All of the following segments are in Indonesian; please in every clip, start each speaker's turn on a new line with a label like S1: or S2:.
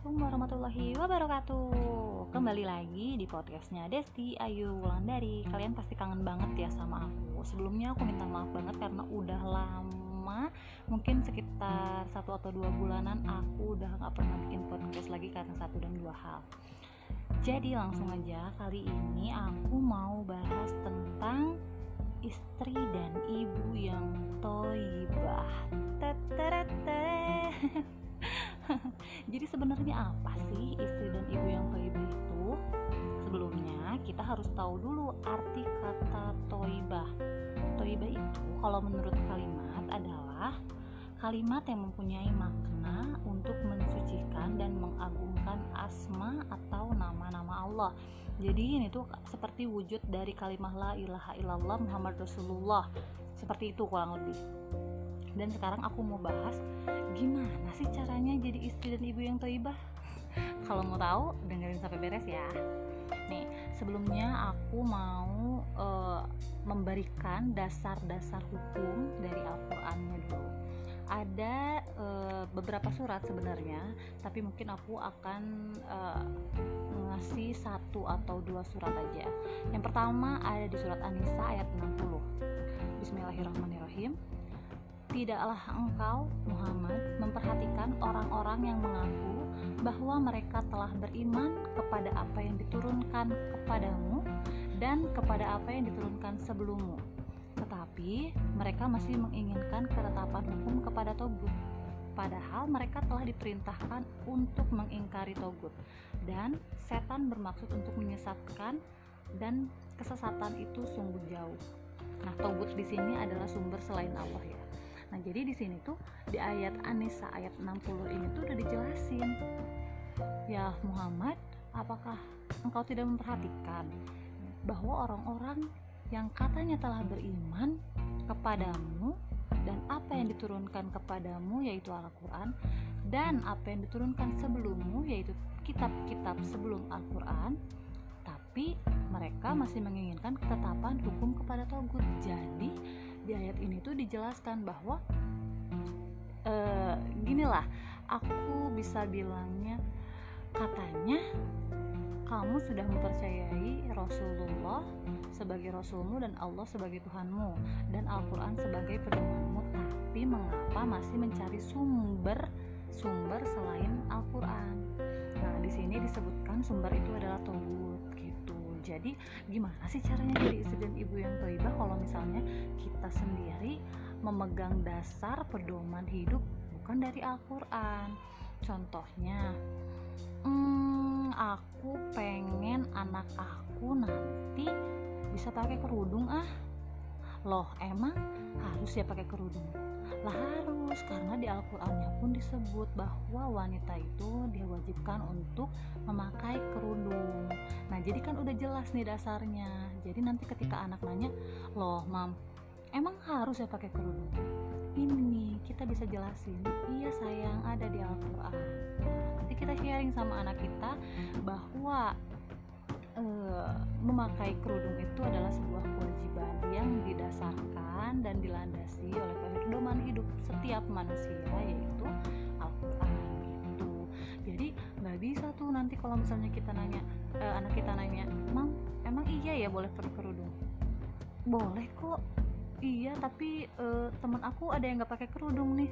S1: Assalamualaikum warahmatullahi wabarakatuh. Kembali lagi di podcastnya Desti Ayu Wulandari. Kalian pasti kangen banget ya sama aku. Sebelumnya aku minta maaf banget karena udah lama Mungkin sekitar satu atau dua bulanan Aku udah gak pernah bikin podcast lagi karena satu dan dua hal. Jadi langsung aja kali ini aku mau bahas tentang istri dan ibu yang toibah Jadi sebenarnya apa sih istri dan ibu yang toibah itu? Sebelumnya kita harus tahu dulu arti kata toibah. Toibah itu kalau menurut kalimat adalah kalimat yang mempunyai makna untuk mensucikan dan mengagungkan asma atau nama-nama Allah. Jadi ini tuh seperti wujud dari kalimat la ilaha illallah Muhammad Rasulullah. Seperti itu kurang lebih dan sekarang aku mau bahas gimana sih caranya jadi istri dan ibu yang toibah? Kalau mau tahu dengerin sampai beres ya. Nih sebelumnya aku mau uh, memberikan dasar-dasar hukum dari Al-Qur'annya dulu. Ada uh, beberapa surat sebenarnya tapi mungkin aku akan uh, ngasih satu atau dua surat aja. Yang pertama ada di surat An-Nisa ayat 60 Bismillahirrahmanirrahim Tidaklah engkau, Muhammad, memperhatikan orang-orang yang mengaku bahwa mereka telah beriman kepada apa yang diturunkan kepadamu dan kepada apa yang diturunkan sebelummu. Tetapi mereka masih menginginkan ketetapan hukum kepada Togut. Padahal mereka telah diperintahkan untuk mengingkari Togut dan setan bermaksud untuk menyesatkan dan kesesatan itu sungguh jauh. Nah, Togut di sini adalah sumber selain Allah ya. Nah, jadi di sini tuh di ayat Anisa ayat 60 ini tuh udah dijelasin. Ya Muhammad, apakah engkau tidak memperhatikan bahwa orang-orang yang katanya telah beriman kepadamu dan apa yang diturunkan kepadamu yaitu Al-Qur'an dan apa yang diturunkan sebelummu yaitu kitab-kitab sebelum Al-Qur'an tapi mereka masih menginginkan ketetapan hukum kepada Togut jadi di ayat ini tuh dijelaskan bahwa uh, ginilah aku bisa bilangnya katanya kamu sudah mempercayai Rasulullah sebagai Rasulmu dan Allah sebagai Tuhanmu dan Al-Quran sebagai pedomanmu tapi mengapa masih mencari sumber sumber selain Al-Quran? Nah di sini disebutkan sumber itu adalah Togut jadi gimana sih caranya jadi istri dan ibu yang toibah kalau misalnya kita sendiri memegang dasar pedoman hidup bukan dari Al-Quran? Contohnya hmm, aku pengen anak aku nanti bisa pakai kerudung ah loh emang harus ya pakai kerudung? Lah harus karena di Al-Qur'annya pun disebut bahwa wanita itu diwajibkan untuk memakai kerudung. Nah jadi kan udah jelas nih dasarnya. Jadi nanti ketika anak nanya loh mam emang harus ya pakai kerudung? Ini kita bisa jelasin iya sayang ada di Al-Quran. Nanti kita sharing sama anak kita bahwa uh, memakai kerudung itu adalah sebuah kewajiban yang didasarkan dan dilandasi oleh pedoman hidup setiap manusia yaitu Al-Quran gitu jadi nggak bisa tuh nanti kalau misalnya kita nanya eh, anak kita nanya emang emang iya ya boleh pakai kerudung? Boleh kok. Iya tapi eh, teman aku ada yang nggak pakai kerudung nih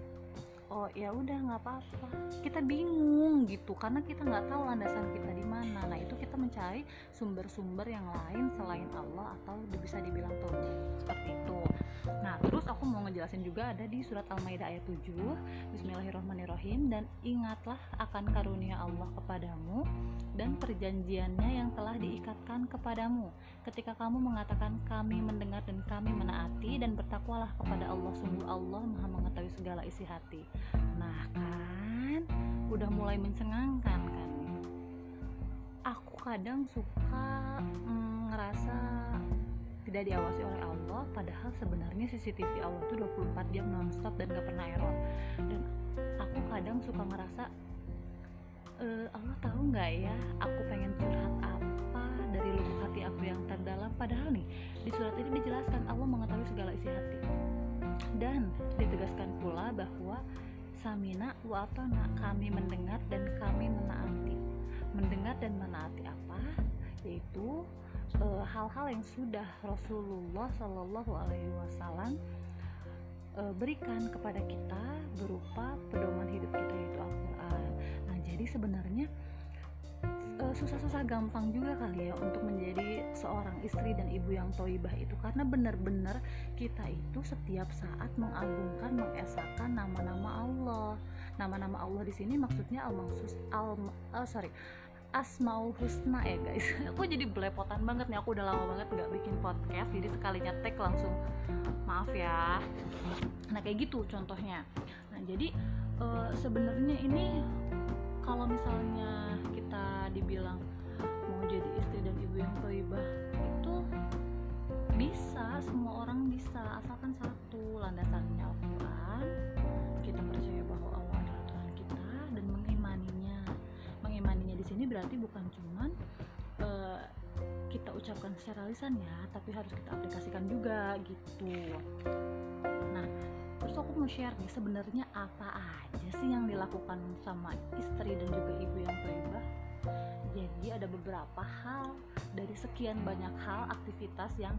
S1: oh ya udah nggak apa-apa. Kita bingung gitu karena kita nggak tahu landasan kita di mana. Nah itu kita mencari sumber-sumber yang lain selain Allah atau bisa dibilang Tuhan. Seperti itu Nah, terus aku mau ngejelasin juga ada di surat Al-Maidah ayat 7. Bismillahirrahmanirrahim dan ingatlah akan karunia Allah kepadamu dan perjanjiannya yang telah diikatkan kepadamu ketika kamu mengatakan kami mendengar dan kami menaati dan bertakwalah kepada Allah sungguh Allah Maha mengetahui segala isi hati. Nah, kan udah mulai mencengangkan kan. Aku kadang suka mm, ngerasa tidak diawasi oleh Allah padahal sebenarnya CCTV Allah itu 24 jam nonstop dan gak pernah error. Dan aku kadang suka ngerasa e, Allah tahu nggak ya aku pengen curhat apa dari lubuk hati aku yang terdalam? Padahal nih di surat ini dijelaskan Allah mengetahui segala isi hati. Dan ditegaskan pula bahwa samina wa atona kami mendengar dan kami menaati. Mendengar dan menaati apa? Yaitu hal-hal uh, yang sudah Rasulullah Shallallahu Alaihi Wasallam uh, berikan kepada kita berupa pedoman hidup kita yaitu Al-Quran. Nah jadi sebenarnya uh, susah-susah gampang juga kali ya untuk menjadi seorang istri dan ibu yang toibah itu karena benar-benar kita itu setiap saat mengagungkan mengesahkan nama-nama Allah nama-nama Allah di sini maksudnya al al uh, sorry Asmaul Husna ya guys. Aku jadi belepotan banget nih. Aku udah lama banget nggak bikin podcast jadi sekalinya tag langsung. Maaf ya. Nah kayak gitu contohnya. Nah jadi uh, sebenarnya ini kalau misalnya kita dibilang mau jadi istri dan ibu yang toibah itu bisa semua orang bisa asalkan satu landasannya Al-Quran kita percaya berarti bukan cuman uh, kita ucapkan secara lisan ya tapi harus kita aplikasikan juga gitu. Nah terus aku mau share nih sebenarnya apa aja sih yang dilakukan sama istri dan juga ibu yang toibah jadi ada beberapa hal dari sekian banyak hal aktivitas yang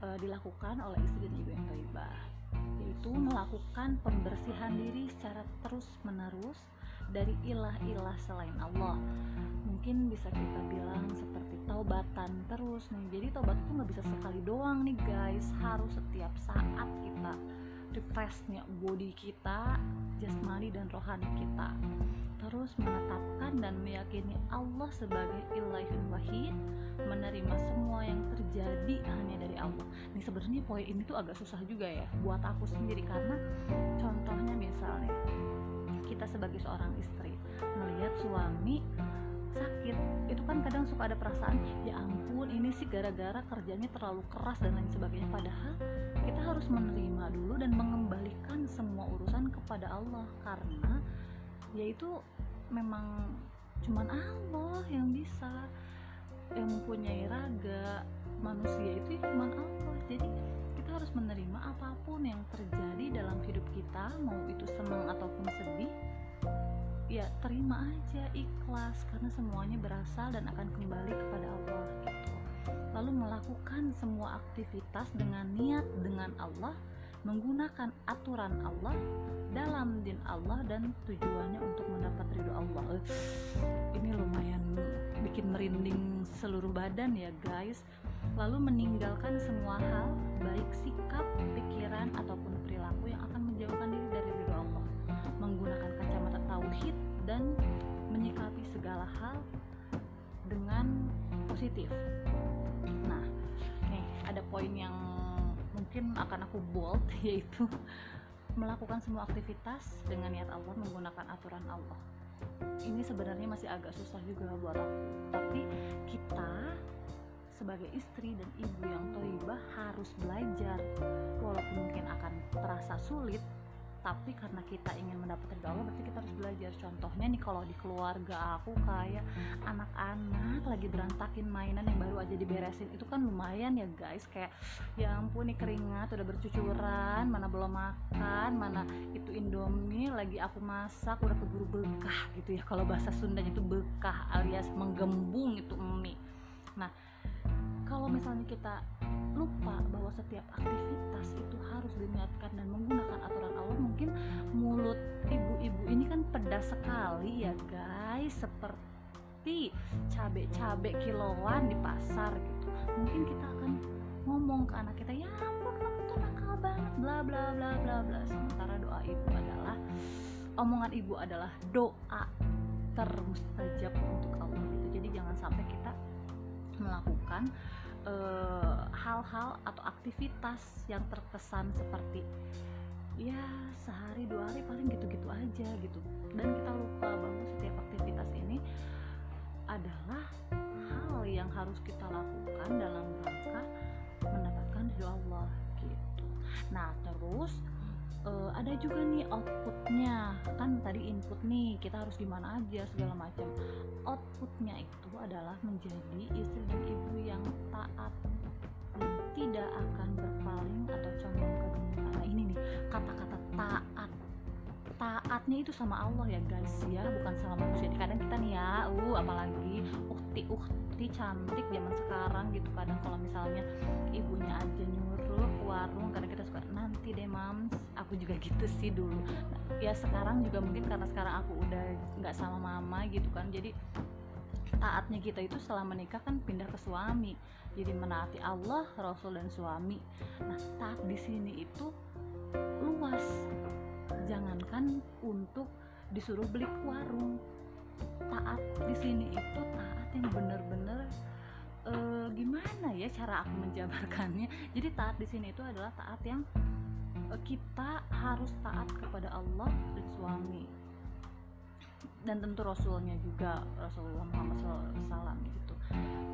S1: uh, dilakukan oleh istri dan ibu yang toibah yaitu melakukan pembersihan diri secara terus menerus dari ilah-ilah selain Allah. Mungkin bisa kita bilang seperti taubatan terus nih. Jadi taubat itu nggak bisa sekali doang nih guys. Harus setiap saat kita refreshnya body kita jasmani dan rohani kita. Terus menetapkan dan meyakini Allah sebagai ilahun wahid menerima semua yang terjadi hanya dari Allah. Nih sebenarnya poin ini tuh agak susah juga ya buat aku sendiri karena contohnya misalnya kita sebagai seorang istri. Melihat suami sakit itu kan kadang suka ada perasaan ya ampun ini sih gara-gara kerjanya terlalu keras dan lain sebagainya. Padahal kita harus menerima dulu dan mengembalikan semua urusan kepada Allah. Karena yaitu memang cuman Allah yang bisa yang mempunyai raga. Manusia itu cuman Allah. Jadi harus menerima apa pun yang terjadi dalam hidup kita mau itu senang ataupun sedih ya terima aja ikhlas karena semuanya berasal dan akan kembali kepada Allah gitu. Lalu melakukan semua aktivitas dengan niat dengan Allah menggunakan aturan Allah dalam din Allah dan tujuannya untuk mendapat ridho Allah. Ini lumayan bikin merinding seluruh badan ya guys lalu meninggalkan semua hal baik sikap, pikiran ataupun perilaku yang akan menjauhkan diri dari ridho Allah menggunakan kacamata tauhid dan menyikapi segala hal dengan positif. Nah, nih ada poin yang mungkin akan aku bold yaitu melakukan semua aktivitas dengan niat Allah menggunakan aturan Allah. Ini sebenarnya masih agak susah juga buat aku, tapi kita sebagai istri dan ibu yang toibah harus belajar. Walaupun mungkin akan terasa sulit tapi karena kita ingin mendapatkan Allah berarti kita harus belajar. Contohnya nih kalau di keluarga aku kayak anak-anak lagi berantakin mainan yang baru aja diberesin itu kan lumayan ya guys. Kayak ya ampun nih keringat udah bercucuran mana belum makan mana itu indomie lagi aku masak udah keburu bekah gitu ya. Kalau bahasa Sundanya itu bekah alias menggembung itu mie. Nah kalau misalnya kita lupa bahwa setiap aktivitas itu harus diniatkan dan menggunakan aturan Allah mungkin mulut ibu-ibu ini kan pedas sekali ya guys. Seperti cabai-cabai kiloan di pasar gitu. Mungkin kita akan ngomong ke anak kita ya ampun kamu tuh nakal banget. Bla bla bla bla bla. Sementara doa ibu adalah omongan ibu adalah doa termustajab untuk Allah gitu. Jadi jangan sampai kita melakukan hal-hal uh, atau aktivitas yang terkesan seperti ya sehari dua hari paling gitu-gitu aja gitu. Dan kita lupa bahwa setiap aktivitas ini adalah hal yang harus kita lakukan dalam rangka mendapatkan ridho Allah gitu. Nah terus uh, ada juga nih outputnya. Kan tadi input nih kita harus gimana aja segala macam. Outputnya itu adalah menjadi istri dan ibu yang taat. Dan tidak akan berpaling atau condong ke dunia. Nah ini nih kata-kata taat. Taat taatnya itu sama Allah ya guys ya. Bukan sama manusia. Kadang kita nih ya uh apalagi ukti ukti cantik zaman sekarang gitu kadang kalau misalnya ibunya aja nyuruh ke warung kadang kita suka nanti deh mams. Aku juga gitu sih dulu. Ya sekarang juga mungkin karena sekarang aku udah nggak sama mama gitu kan. Jadi taatnya kita itu setelah menikah kan pindah ke suami. Jadi menaati Allah Rasul dan suami. Nah taat di sini itu luas. Jangankan untuk disuruh beli warung. Taat di sini itu yang bener-bener e, gimana ya cara aku menjabarkannya. Jadi taat di sini itu adalah taat yang e, kita harus taat kepada Allah dan suami. Dan tentu Rasulnya juga Rasulullah Muhammad SAW gitu.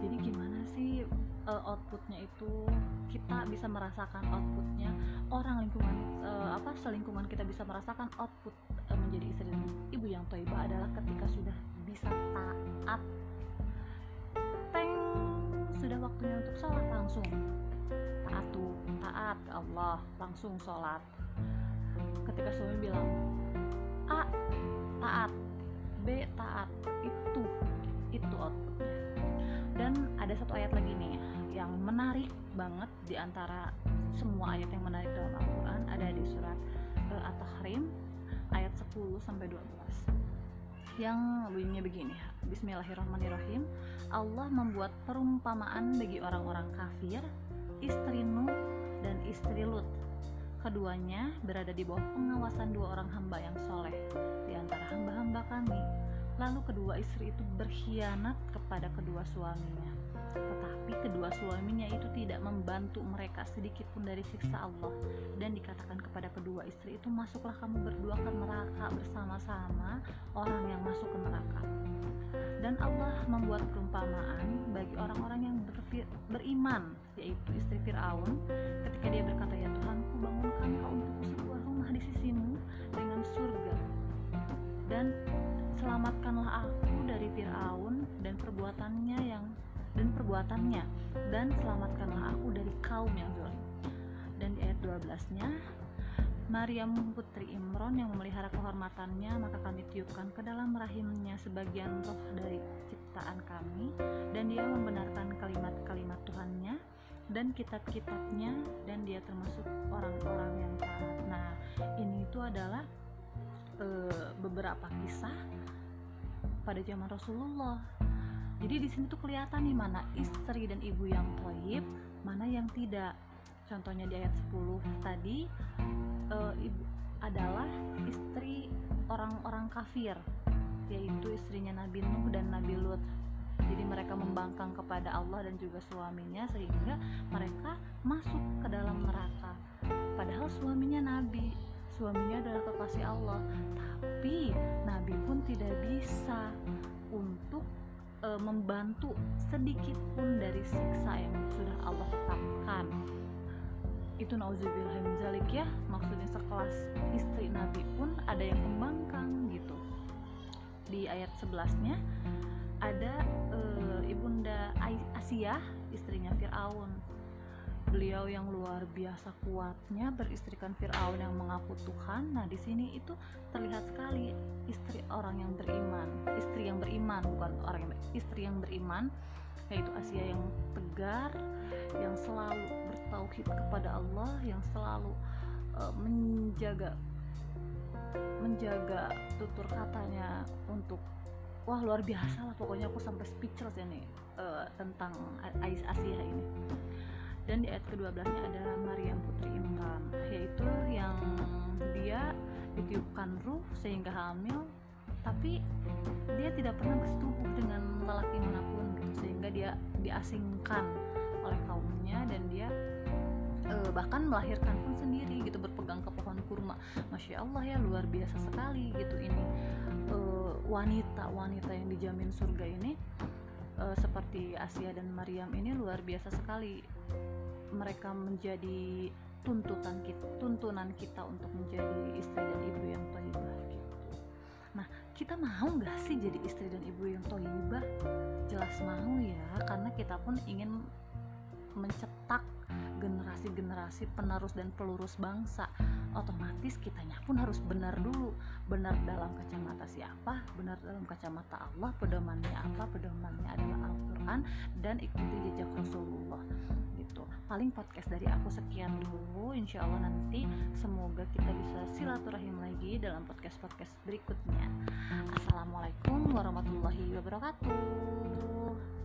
S1: Jadi gimana sih uh, outputnya itu? Kita bisa merasakan outputnya. Orang lingkungan uh, apa selingkungan kita bisa merasakan output uh, menjadi istri ibu yang toibah adalah ketika sudah bisa taat waktunya untuk sholat langsung. Taat tuh Allah langsung sholat. Ketika suami bilang A taat. B taat. Itu itu outputnya. Dan ada satu ayat lagi nih yang menarik banget di antara semua ayat yang menarik dalam Al-Quran. Ada di surat At-Tahrim ayat 10 sampai 12 yang bunyinya begini. Bismillahirrahmanirrahim. Allah membuat perumpamaan bagi orang-orang kafir istri Nuh dan istri Lut. Keduanya berada di bawah pengawasan dua orang hamba yang soleh di antara hamba-hamba kami. Lalu kedua istri itu berkhianat kepada kedua suaminya tetapi kedua suaminya itu tidak membantu mereka sedikit pun dari siksa Allah. Dan dikatakan kepada kedua istri itu masuklah kamu berdua ke neraka bersama-sama orang yang masuk ke neraka. Dan Allah membuat perumpamaan bagi orang-orang yang beriman yaitu istri Fir'aun ketika dia berkata ya Tuhanku bangunkan kau untukku sebuah rumah di sisimu dengan surga. Dan selamatkanlah aku dari Fir'aun dan perbuatannya yang dan perbuatannya dan selamatkanlah aku dari kaum yang zalim. Dan di ayat 12-nya Maryam putri Imron yang memelihara kehormatannya maka kami tiupkan ke dalam rahimnya sebagian roh dari ciptaan kami dan dia membenarkan kalimat-kalimat Tuhannya dan kitab-kitabnya dan dia termasuk orang-orang yang taat. Nah, ini itu adalah e, beberapa kisah pada zaman Rasulullah jadi di sini tuh kelihatan nih mana istri dan ibu yang toib mana yang tidak. Contohnya di ayat 10 tadi e, ibu adalah istri orang-orang kafir yaitu istrinya Nabi Nuh dan Nabi Lut. Jadi mereka membangkang kepada Allah dan juga suaminya sehingga mereka masuk ke dalam neraka. Padahal suaminya Nabi suaminya adalah kekasih Allah. Tapi Nabi pun tidak bisa untuk e, membantu sedikit pun dari siksa yang sudah Allah tetapkan. Itu nauzubillah ya. Maksudnya sekelas istri Nabi pun ada yang membangkang gitu. Di ayat 11 nya ada e, ibunda Asia istrinya Fir'aun beliau yang luar biasa kuatnya beristrikan Firaun yang mengaku Tuhan. Nah, di sini itu terlihat sekali istri orang yang beriman, istri yang beriman bukan orang yang istri yang beriman yaitu Asia yang tegar, yang selalu bertauhid kepada Allah, yang selalu uh, menjaga menjaga tutur katanya untuk wah luar biasa lah pokoknya. Aku sampai speechless ya nih uh, tentang Asia ini dan di ayat ke-12 nya ada Maryam putri Imran yaitu yang dia ditiupkan ruh sehingga hamil tapi dia tidak pernah bersetubuh dengan lelaki mana pun gitu sehingga dia diasingkan oleh kaumnya dan dia e, bahkan melahirkan pun sendiri gitu berpegang ke pohon kurma. Masya Allah ya luar biasa sekali gitu ini e, wanita wanita yang dijamin surga ini e, seperti Asia dan Maryam ini luar biasa sekali mereka menjadi tuntutan kita, tuntunan kita untuk menjadi istri dan ibu yang toibah gitu. Nah, kita mau nggak sih jadi istri dan ibu yang toibah? Jelas mau ya, karena kita pun ingin mencetak generasi generasi-generasi penerus dan pelurus bangsa. Otomatis kitanya pun harus benar dulu. Benar dalam kacamata siapa? Benar dalam kacamata Allah pedomannya apa? Pedomannya adalah Al-Quran dan ikuti jejak Rasulullah gitu. Paling podcast dari aku sekian dulu insya Allah nanti semoga kita bisa silaturahim lagi dalam podcast-podcast berikutnya. Assalamualaikum warahmatullahi wabarakatuh